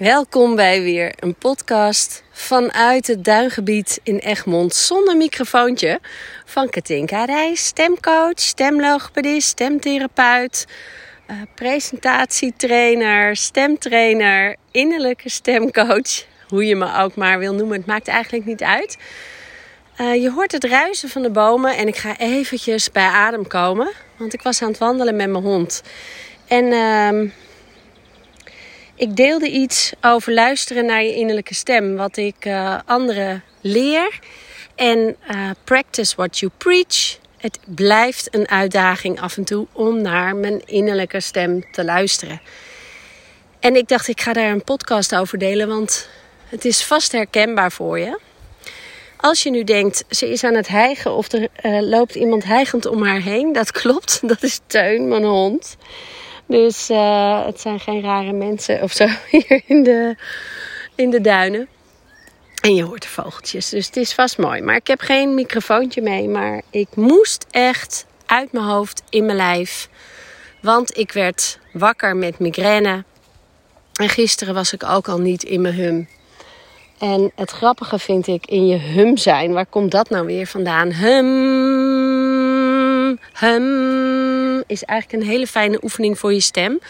Welkom bij weer een podcast vanuit het duingebied in Egmond zonder microfoontje van Katinka Reis, stemcoach, stemlogopedist, stemtherapeut, uh, presentatietrainer, stemtrainer, innerlijke stemcoach, hoe je me ook maar wil noemen, het maakt eigenlijk niet uit. Uh, je hoort het ruisen van de bomen en ik ga eventjes bij adem komen, want ik was aan het wandelen met mijn hond. En uh, ik deelde iets over luisteren naar je innerlijke stem, wat ik uh, anderen leer. En uh, practice what you preach. Het blijft een uitdaging af en toe om naar mijn innerlijke stem te luisteren. En ik dacht, ik ga daar een podcast over delen, want het is vast herkenbaar voor je. Als je nu denkt, ze is aan het hijgen of er uh, loopt iemand hijgend om haar heen, dat klopt. Dat is Teun, mijn hond. Dus uh, het zijn geen rare mensen of zo hier in de, in de duinen. En je hoort de vogeltjes, dus het is vast mooi. Maar ik heb geen microfoontje mee, maar ik moest echt uit mijn hoofd, in mijn lijf. Want ik werd wakker met migraine. En gisteren was ik ook al niet in mijn hum. En het grappige vind ik in je hum zijn. Waar komt dat nou weer vandaan? Hum, hum is eigenlijk een hele fijne oefening voor je stem.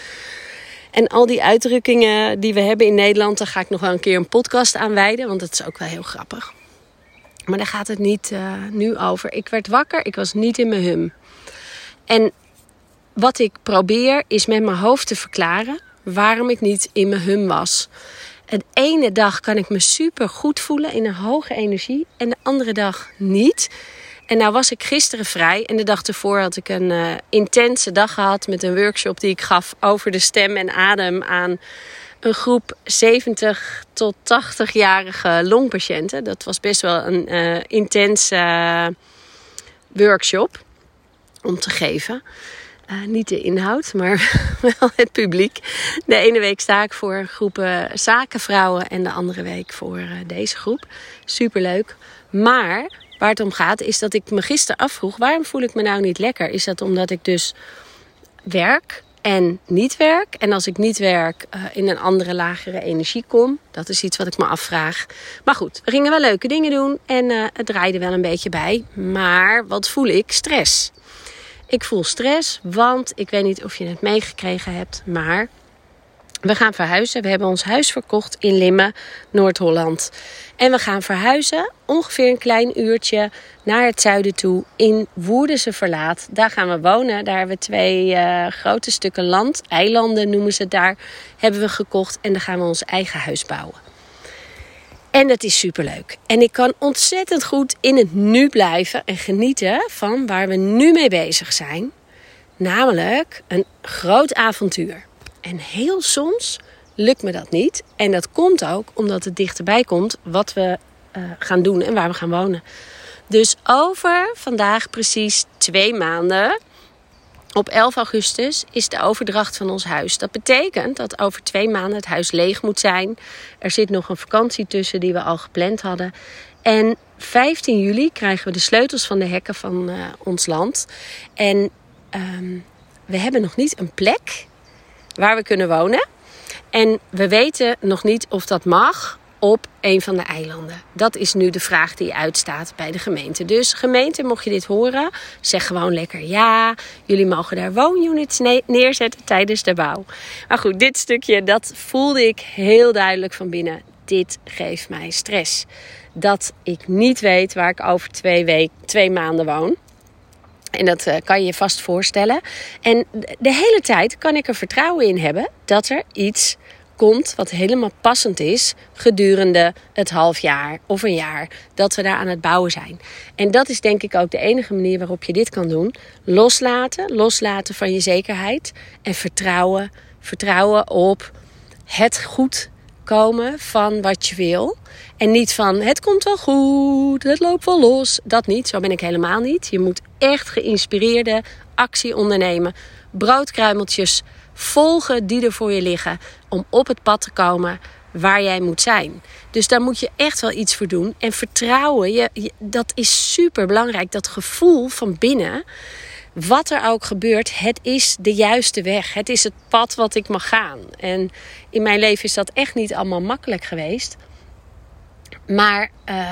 En al die uitdrukkingen die we hebben in Nederland, daar ga ik nog wel een keer een podcast aan wijden, want dat is ook wel heel grappig. Maar daar gaat het niet uh, nu over. Ik werd wakker, ik was niet in mijn hum. En wat ik probeer is met mijn hoofd te verklaren waarom ik niet in mijn hum was. De ene dag kan ik me super goed voelen in een hoge energie en de andere dag niet. En nou was ik gisteren vrij en de dag ervoor had ik een uh, intense dag gehad met een workshop die ik gaf over de stem en adem aan een groep 70 tot 80-jarige longpatiënten. Dat was best wel een uh, intense uh, workshop om te geven. Niet de inhoud, maar wel het publiek. De ene week sta ik voor groepen zakenvrouwen en de andere week voor deze groep. Superleuk. Maar waar het om gaat is dat ik me gisteren afvroeg... waarom voel ik me nou niet lekker? Is dat omdat ik dus werk en niet werk? En als ik niet werk, uh, in een andere, lagere energie kom? Dat is iets wat ik me afvraag. Maar goed, we gingen wel leuke dingen doen en het draaide wel een beetje bij. Maar wat voel ik? Stress. Ik voel stress, want ik weet niet of je het meegekregen hebt, maar we gaan verhuizen. We hebben ons huis verkocht in Limmen, Noord-Holland. En we gaan verhuizen ongeveer een klein uurtje naar het zuiden toe in Woerdense Verlaat. Daar gaan we wonen. Daar hebben we twee uh, grote stukken land, eilanden noemen ze het daar, hebben we gekocht. En daar gaan we ons eigen huis bouwen. En dat is superleuk. En ik kan ontzettend goed in het nu blijven en genieten van waar we nu mee bezig zijn. Namelijk een groot avontuur. En heel soms lukt me dat niet. En dat komt ook omdat het dichterbij komt wat we uh, gaan doen en waar we gaan wonen. Dus over vandaag precies twee maanden op 11 augustus is de overdracht van ons huis. Dat betekent dat over twee maanden het huis leeg moet zijn. Er zit nog een vakantie tussen die we al gepland hadden. En 15 juli krijgen we de sleutels van de hekken van uh, ons land. En um, we hebben nog niet een plek waar we kunnen wonen. En we weten nog niet of dat mag op een van de eilanden? Dat is nu de vraag die uitstaat bij de gemeente. Dus gemeente, mocht je dit horen, zeg gewoon lekker ja. Jullie mogen daar woonunits neerzetten tijdens de bouw. Maar goed, dit stukje, dat voelde ik heel duidelijk van binnen. Dit geeft mij stress. Dat ik niet weet waar ik over twee, week, twee maanden woon. En dat uh, kan je je vast voorstellen. En de hele tijd kan ik er vertrouwen in hebben dat er iets komt wat helemaal passend is gedurende het half jaar of een jaar dat we daar aan het bouwen zijn. En dat is denk ik ook de enige manier waarop je dit kan doen. Loslaten, loslaten van je zekerheid en vertrouwen, vertrouwen op het goed komen van wat je wil. En niet van het komt wel goed, het loopt wel los. Dat niet, zo ben ik helemaal niet. Je moet echt geïnspireerde actie ondernemen. Broodkruimeltjes volgen die er voor je liggen om op het pad te komen waar jij moet zijn. Dus daar moet je echt wel iets voor doen. En vertrouwen, je, dat is super belangrijk. Dat gevoel van binnen, wat er ook gebeurt, het is de juiste weg. Het is het pad wat ik mag gaan. En in mijn leven is dat echt niet allemaal makkelijk geweest. Maar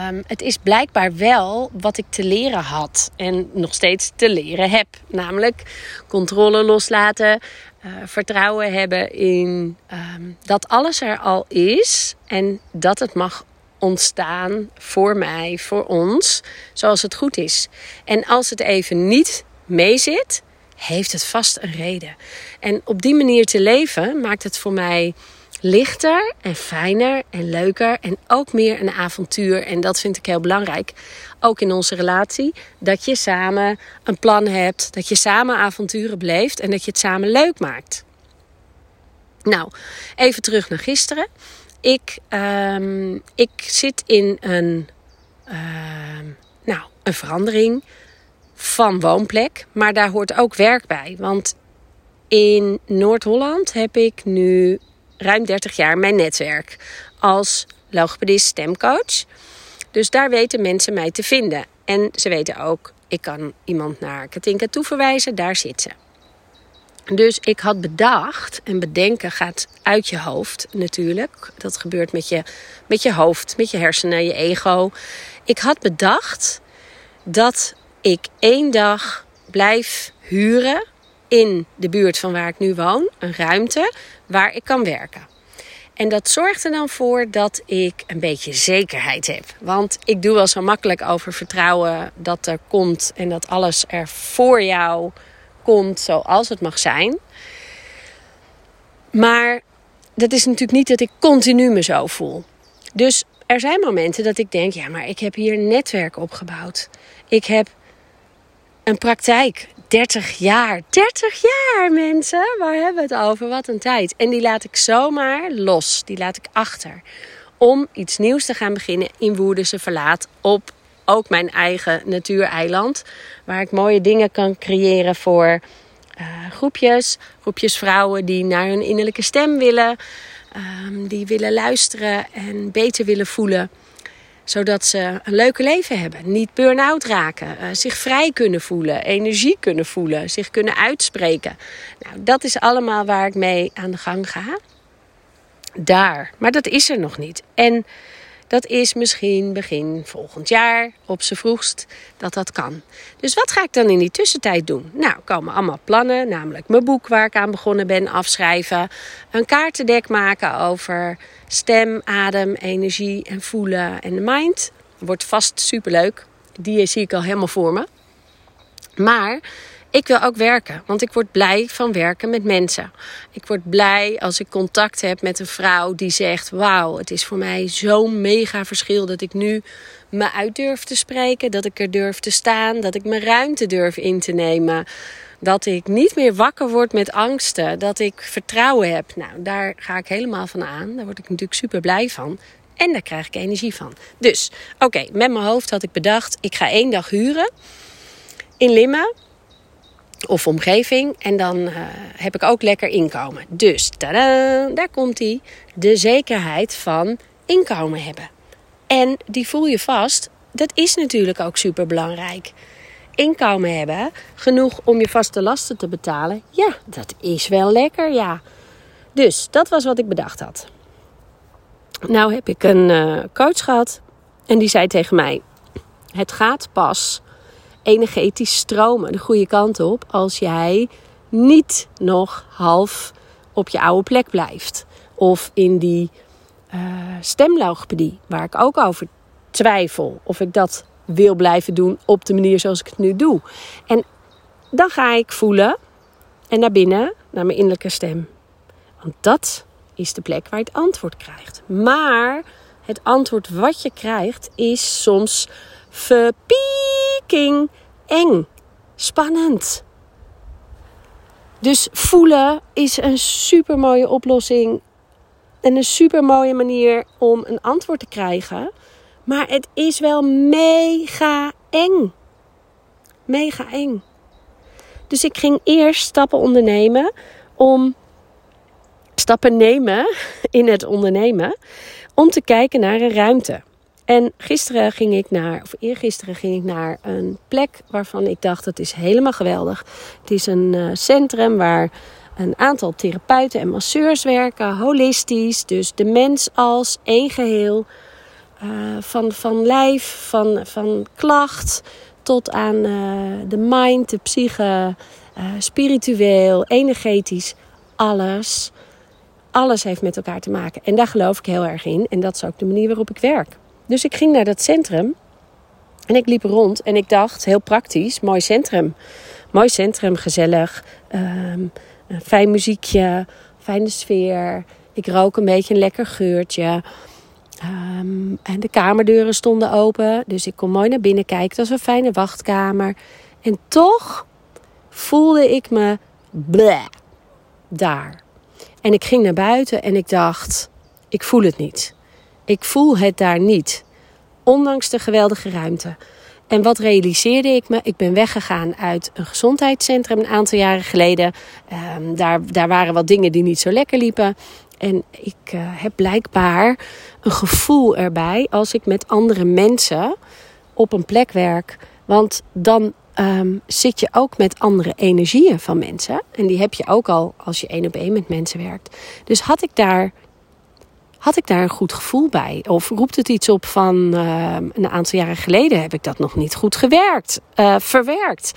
um, het is blijkbaar wel wat ik te leren had en nog steeds te leren heb. Namelijk controle loslaten, uh, vertrouwen hebben in um, dat alles er al is en dat het mag ontstaan voor mij, voor ons, zoals het goed is. En als het even niet meezit, heeft het vast een reden. En op die manier te leven maakt het voor mij lichter en fijner en leuker en ook meer een avontuur. En dat vind ik heel belangrijk. Ook in onze relatie. Dat je samen een plan hebt. Dat je samen avonturen beleeft. En dat je het samen leuk maakt. Nou, even terug naar gisteren. Ik, um, ik zit in een, uh, nou, een verandering van woonplek. Maar daar hoort ook werk bij. Want in Noord-Holland heb ik nu ruim 30 jaar mijn netwerk als logopedist stemcoach. Dus daar weten mensen mij te vinden. En ze weten ook, ik kan iemand naar Katinka toeverwijzen, daar zit ze. Dus ik had bedacht, en bedenken gaat uit je hoofd natuurlijk. Dat gebeurt met je, met je hoofd, met je hersenen, je ego. Ik had bedacht dat ik één dag blijf huren in de buurt van waar ik nu woon. Een ruimte waar ik kan werken. En dat zorgt er dan voor dat ik een beetje zekerheid heb. Want ik doe wel zo makkelijk over vertrouwen dat er komt en dat alles er voor jou komt zoals het mag zijn. Maar dat is natuurlijk niet dat ik continu me zo voel. Dus er zijn momenten dat ik denk: ja, maar ik heb hier een netwerk opgebouwd. Ik heb een praktijk 30 jaar. 30 jaar, mensen. Waar hebben we het over? Wat een tijd. En die laat ik zomaar los. Die laat ik achter. Om iets nieuws te gaan beginnen in Woerdense Verlaat. Op ook mijn eigen natuureiland. Waar ik mooie dingen kan creëren voor uh, groepjes. Groepjes vrouwen die naar hun innerlijke stem willen. Um, die willen luisteren en beter willen voelen zodat ze een leuke leven hebben. Niet burn-out raken. Uh, zich vrij kunnen voelen. Energie kunnen voelen. Zich kunnen uitspreken. Nou, dat is allemaal waar ik mee aan de gang ga. Daar. Maar dat is er nog niet. En dat is misschien begin volgend jaar, op z'n vroegst, dat dat kan. Dus wat ga ik dan in die tussentijd doen? Nou, komen allemaal plannen, namelijk mijn boek waar ik aan begonnen ben, afschrijven. Een kaartendek maken over stem, adem, energie en voelen en de mind. Wordt vast superleuk. Die zie ik al helemaal voor me. Maar ik wil ook werken, want ik word blij van werken met mensen. Ik word blij als ik contact heb met een vrouw die zegt: Wauw, het is voor mij zo'n mega verschil dat ik nu me uit durf te spreken, dat ik er durf te staan, dat ik mijn ruimte durf in te nemen. Dat ik niet meer wakker word met angsten, dat ik vertrouwen heb. Nou, daar ga ik helemaal van aan. Daar word ik natuurlijk super blij van. En daar krijg ik energie van. Dus, oké, met mijn hoofd had ik bedacht: ik ga één dag huren in Limmen of omgeving. En dan uh, heb ik ook lekker inkomen. Dus daar komt hij. De zekerheid van inkomen hebben. En die voel je vast. Dat is natuurlijk ook super belangrijk. Inkomen hebben, genoeg om je vaste lasten te betalen. Ja, dat is wel lekker, ja. Dus dat was wat ik bedacht had. Nou heb ik een uh, coach gehad en die zei tegen mij: Het gaat pas energetisch stromen de goede kant op als jij niet nog half op je oude plek blijft. Of in die uh, waar ik ook over twijfel of ik dat wil blijven doen op de manier zoals ik het nu doe. En dan ga ik voelen en naar binnen, naar mijn innerlijke stem. Want dat is de plek waar je het antwoord krijgt. Maar het antwoord wat je krijgt is soms verpieking eng, spannend. Dus voelen is een super mooie oplossing en een super mooie manier om een antwoord te krijgen. Maar het is wel mega eng. Mega eng. Dus ik ging eerst stappen ondernemen om stappen nemen in het ondernemen om te kijken naar een ruimte. En gisteren ging ik naar, of eergisteren ging ik naar een plek waarvan ik dacht: het is helemaal geweldig. Het is een uh, centrum waar een aantal therapeuten en masseurs werken, holistisch. Dus de mens als één geheel. Uh, van, van lijf, van, van klacht tot aan uh, de mind, de psyche, spiritueel, energetisch. Alles. Alles heeft met elkaar te maken. En daar geloof ik heel erg in. En dat is ook de manier waarop ik werk. Dus ik ging naar dat centrum. En ik liep rond en ik dacht, heel praktisch, mooi centrum. Mooi centrum, gezellig. Um, een fijn muziekje, fijne sfeer. Ik rook een beetje een lekker geurtje. Um, en de kamerdeuren stonden open. Dus ik kon mooi naar binnen kijken. Het was een fijne wachtkamer. En toch voelde ik me bleh, daar. En ik ging naar buiten en ik dacht: ik voel het niet. Ik voel het daar niet. Ondanks de geweldige ruimte. En wat realiseerde ik me? Ik ben weggegaan uit een gezondheidscentrum een aantal jaren geleden. Um, daar, daar waren wat dingen die niet zo lekker liepen. En ik uh, heb blijkbaar een gevoel erbij als ik met andere mensen op een plek werk. Want dan um, zit je ook met andere energieën van mensen. En die heb je ook al als je één op één met mensen werkt. Dus had ik daar had ik daar een goed gevoel bij? Of roept het iets op van uh, een aantal jaren geleden heb ik dat nog niet goed gewerkt, uh, verwerkt?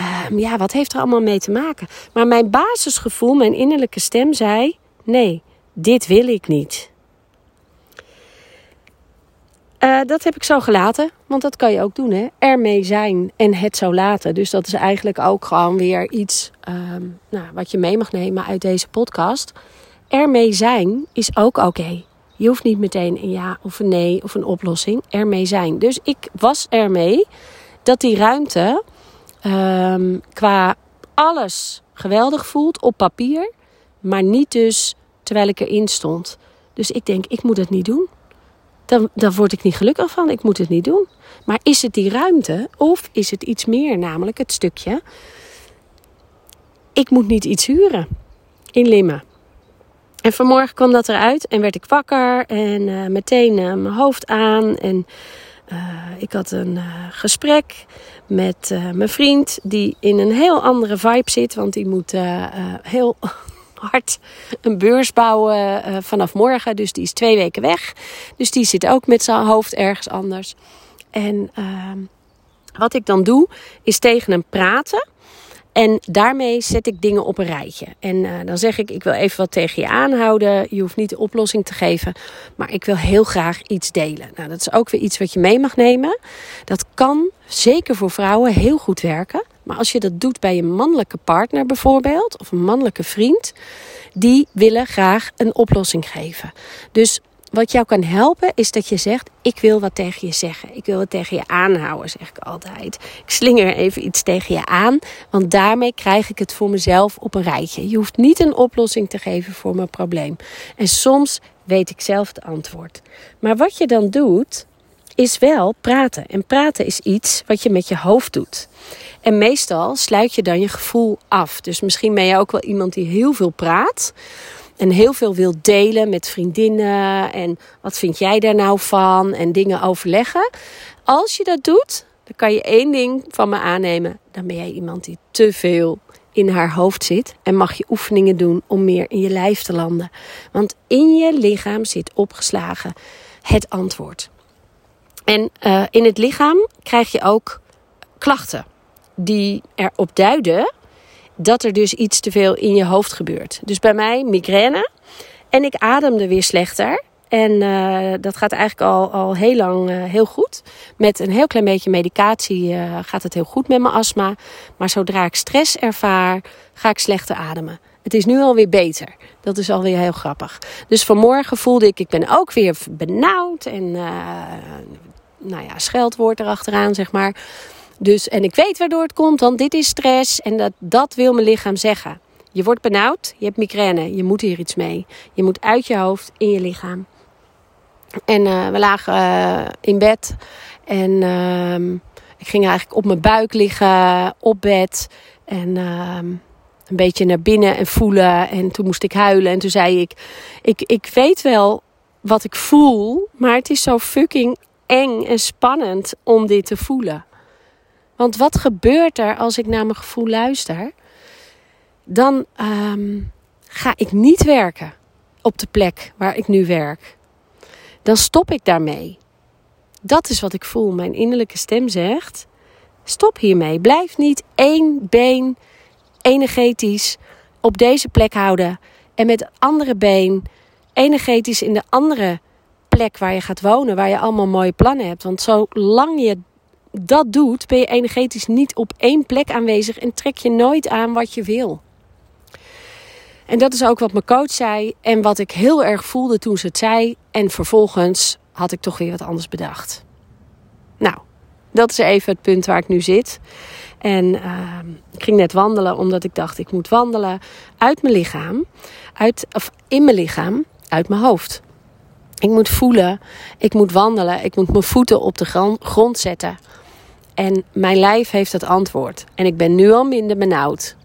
Uh, ja, wat heeft er allemaal mee te maken? Maar mijn basisgevoel, mijn innerlijke stem zei: nee, dit wil ik niet. Uh, dat heb ik zo gelaten, want dat kan je ook doen, hè? Ermee zijn en het zo laten. Dus dat is eigenlijk ook gewoon weer iets um, nou, wat je mee mag nemen uit deze podcast ermee zijn is ook oké. Je hoeft niet meteen een ja of een nee of een oplossing. Ermee zijn. Dus ik was ermee dat die ruimte um, qua alles geweldig voelt op papier. Maar niet dus terwijl ik erin stond. Dus ik denk, ik moet het niet doen. Dan, dan word ik niet gelukkig van. Ik moet het niet doen. Maar is het die ruimte? Of is het iets meer? Namelijk het stukje. Ik moet niet iets huren in Limmen. En vanmorgen kwam dat eruit en werd ik wakker en uh, meteen uh, mijn hoofd aan. En uh, ik had een gesprek met mijn vriend, die in een heel andere vibe zit. Want die moet heel hard een beurs bouwen vanaf morgen. Dus die is twee weken weg. Dus die zit ook met zijn hoofd ergens anders. En ehm, wat ik dan doe, is tegen hem praten. En daarmee zet ik dingen op een rijtje. En uh, dan zeg ik, ik wil even wat tegen je aanhouden. Je hoeft niet de oplossing te geven. Maar ik wil heel graag iets delen. Nou, dat is ook weer iets wat je mee mag nemen. Dat kan zeker voor vrouwen heel goed werken. Maar als je dat doet bij je mannelijke partner bijvoorbeeld. Of een mannelijke vriend. Die willen graag een oplossing geven. Dus wat jou kan helpen is dat je zegt: Ik wil wat tegen je zeggen. Ik wil wat tegen je aanhouden, zeg ik altijd. Ik slinger even iets tegen je aan, want daarmee krijg ik het voor mezelf op een rijtje. Je hoeft niet een oplossing te geven voor mijn probleem. En soms weet ik zelf het antwoord. Maar wat je dan doet, is wel praten. En praten is iets wat je met je hoofd doet. En meestal sluit je dan je gevoel af. Dus misschien ben je ook wel iemand die heel veel praat en heel veel wil delen met vriendinnen. En wat vind jij daar nou van? En dingen overleggen. Als je dat doet, dan kan je één ding van me aannemen. Dan ben jij iemand die te veel in haar hoofd zit. En mag je oefeningen doen om meer in je lijf te landen. Want in je lichaam zit opgeslagen het antwoord. En uh, in het lichaam krijg je ook klachten die erop duiden dat er dus iets te veel in je hoofd gebeurt. Dus bij mij migraine en ik ademde weer slechter. En uh, dat gaat eigenlijk al, al heel lang uh, heel goed. Met een heel klein beetje medicatie uh, gaat het heel goed met mijn astma. Maar zodra ik stress ervaar, ga ik slechter ademen. Het is nu alweer beter. Dat is alweer heel grappig. Dus vanmorgen voelde ik, ik ben ook weer benauwd. En nou ja, scheldwoord erachteraan, zeg maar. Dus, en ik weet waardoor het komt, want dit is stress en dat, dat wil mijn lichaam zeggen. Je wordt benauwd, je hebt migraine, je moet hier iets mee. Je moet uit je hoofd in je lichaam. En uh, we lagen uh, in bed en uh, ik ging eigenlijk op mijn buik liggen, op bed. En ehm, een beetje naar binnen en voelen. En toen moest ik huilen. En toen zei ik, ik, ik weet wel wat ik voel, maar het is zo fucking eng en spannend om dit te voelen. Want wat gebeurt er als ik naar mijn gevoel luister? Dan ehm, ga ik niet werken op de plek waar ik nu werk. Dan stop ik daarmee. Dat is wat ik voel. Mijn innerlijke stem zegt: stop hiermee. Blijf niet één been energetisch op deze plek houden en met het andere been energetisch in de andere plek waar je gaat wonen, waar je allemaal mooie plannen hebt. Want zolang je dat doet, ben je energetisch niet op één plek aanwezig en trek je nooit aan wat je wil. En dat is ook wat mijn coach zei en wat ik heel erg voelde toen ze het zei. En vervolgens had ik toch weer wat anders bedacht. Nou, dat is even het punt waar ik nu zit. En uh, ik ging net wandelen omdat ik dacht ik moet wandelen uit mijn lichaam, uit, of in mijn lichaam, uit mijn hoofd. Ik moet voelen, ik moet wandelen, ik moet mijn voeten op de grond zetten. En mijn lijf heeft het antwoord. En ik ben nu al minder benauwd.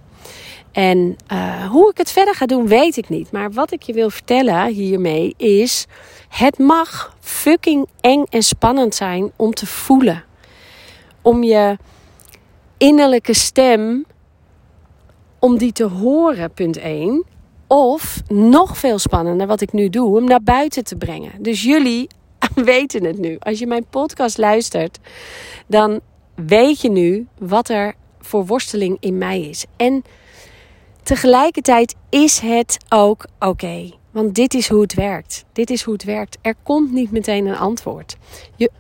En uh, hoe ik het verder ga doen, weet ik niet. Maar wat ik je wil vertellen hiermee is: het mag fucking eng en spannend zijn om te voelen. Om je innerlijke stem, om die te horen, punt 1. Of nog veel spannender, wat ik nu doe, hem naar buiten te brengen. Dus jullie weten het nu. Als je mijn podcast luistert, dan weet je nu wat er voor worsteling in mij is. En tegelijkertijd is het ook oké. want dit is hoe het werkt. Dit is hoe het werkt. Er komt niet meteen een antwoord. Je,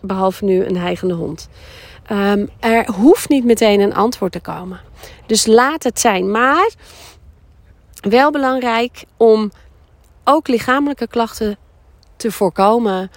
behalve nu een heigende hond. Um, er hoeft niet meteen een antwoord te komen. Dus laat het zijn. Maar wel belangrijk om ook lichamelijke klachten te voorkomen.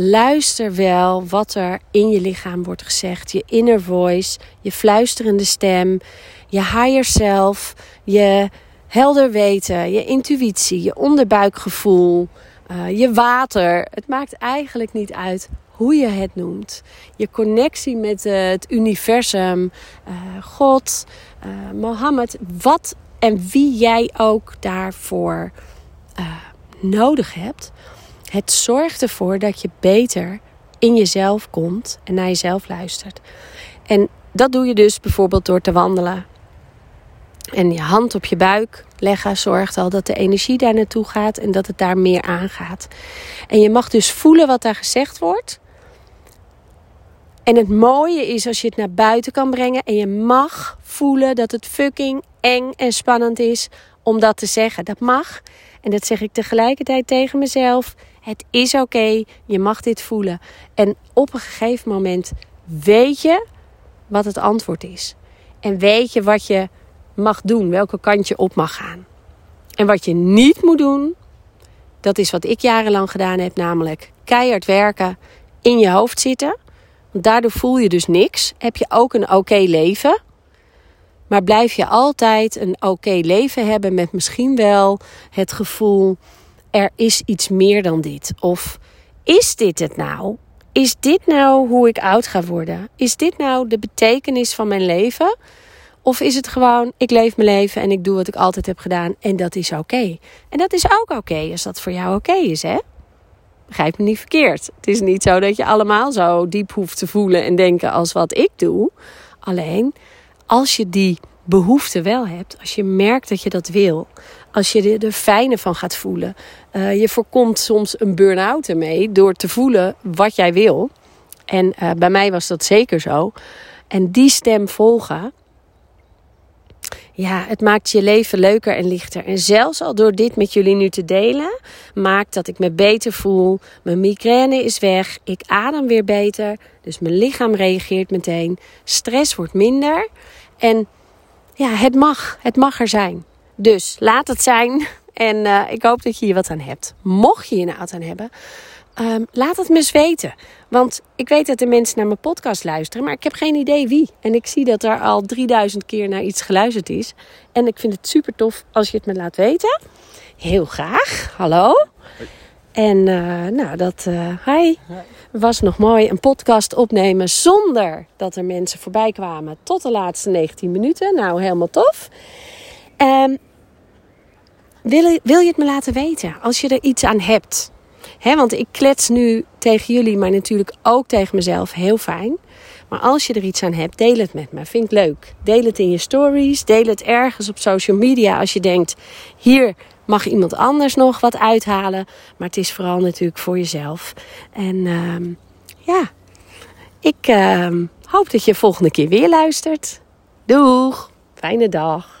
Luister wel wat er in je lichaam wordt gezegd. Je inner voice, je fluisterende stem, je higher self, je helder weten, je intuïtie, je onderbuikgevoel, uh, je water. Het maakt eigenlijk niet uit hoe je het noemt. Je connectie met het universum, uh, God, Mohammed, wat en wie jij ook daarvoor nodig hebt. Het zorgt ervoor dat je beter in jezelf komt en naar jezelf luistert. En dat doe je dus bijvoorbeeld door te wandelen. En je hand op je buik leggen zorgt al dat de energie daar naartoe gaat en dat het daar meer aangaat. En je mag dus voelen wat daar gezegd wordt. En het mooie is als je het naar buiten kan brengen en je mag voelen dat het fucking eng en spannend is om dat te zeggen. Dat mag. En dat zeg ik tegelijkertijd tegen mezelf. Het is oké, je mag dit voelen. En op een gegeven moment weet je wat het antwoord is. En weet je wat je mag doen, welke kant je op mag gaan. En wat je niet moet doen, dat is wat ik jarenlang gedaan heb, namelijk keihard werken, in je hoofd zitten. Daardoor voel je dus niks. Heb je ook een oké leven. Maar blijf je altijd een oké leven hebben met misschien wel het gevoel: er is iets meer dan dit. Of is dit het nou? Is dit nou hoe ik oud ga worden? Is dit nou de betekenis van mijn leven? Of is het gewoon, ik leef mijn leven en ik doe wat ik altijd heb gedaan en dat is oké. En dat is ook oké als dat voor jou oké is, hè? Begrijp me niet verkeerd. Het is niet zo dat je allemaal zo diep hoeft te voelen en denken als wat ik doe. Alleen als je die behoefte wel hebt, als je merkt dat je dat wil, als je er fijne van gaat voelen, uh, je voorkomt soms een burn-out ermee door te voelen wat jij wil. En uh, bij mij was dat zeker zo. En die stem volgen, ja, het maakt je leven leuker en lichter. En zelfs al door dit met jullie nu te delen, maakt dat ik me beter voel. Mijn migraine is weg. Ik adem weer beter. Dus mijn lichaam reageert meteen. Stress wordt minder. En ja, het mag. Het mag er zijn. Dus laat het zijn. En uh, ik hoop dat je hier wat aan hebt. Mocht je hier nou wat aan hebben, um, laat het me eens weten. Want ik weet dat de mensen naar mijn podcast luisteren, maar ik heb geen idee wie. En ik zie dat er al 3000 keer naar iets geluisterd is. En ik vind het super tof als je het me laat weten. Heel graag. Hallo. En uh, nou, dat uh, hi, was nog mooi. Een podcast opnemen zonder dat er mensen voorbij kwamen tot de laatste 19 minuten. Nou, helemaal tof. Um, wil, wil je het me laten weten als je er iets aan hebt? Want ik klets nu tegen jullie, maar natuurlijk ook tegen mezelf. Heel fijn. Maar als je er iets aan hebt, deel het met me. Vind ik leuk. Deel het in je stories. Deel het ergens op social media als je denkt: hier mag iemand anders nog wat uithalen. Maar het is vooral natuurlijk voor jezelf. En ehm, ja, ik ehm, hoop dat je volgende keer weer luistert. Doeg! Fijne dag.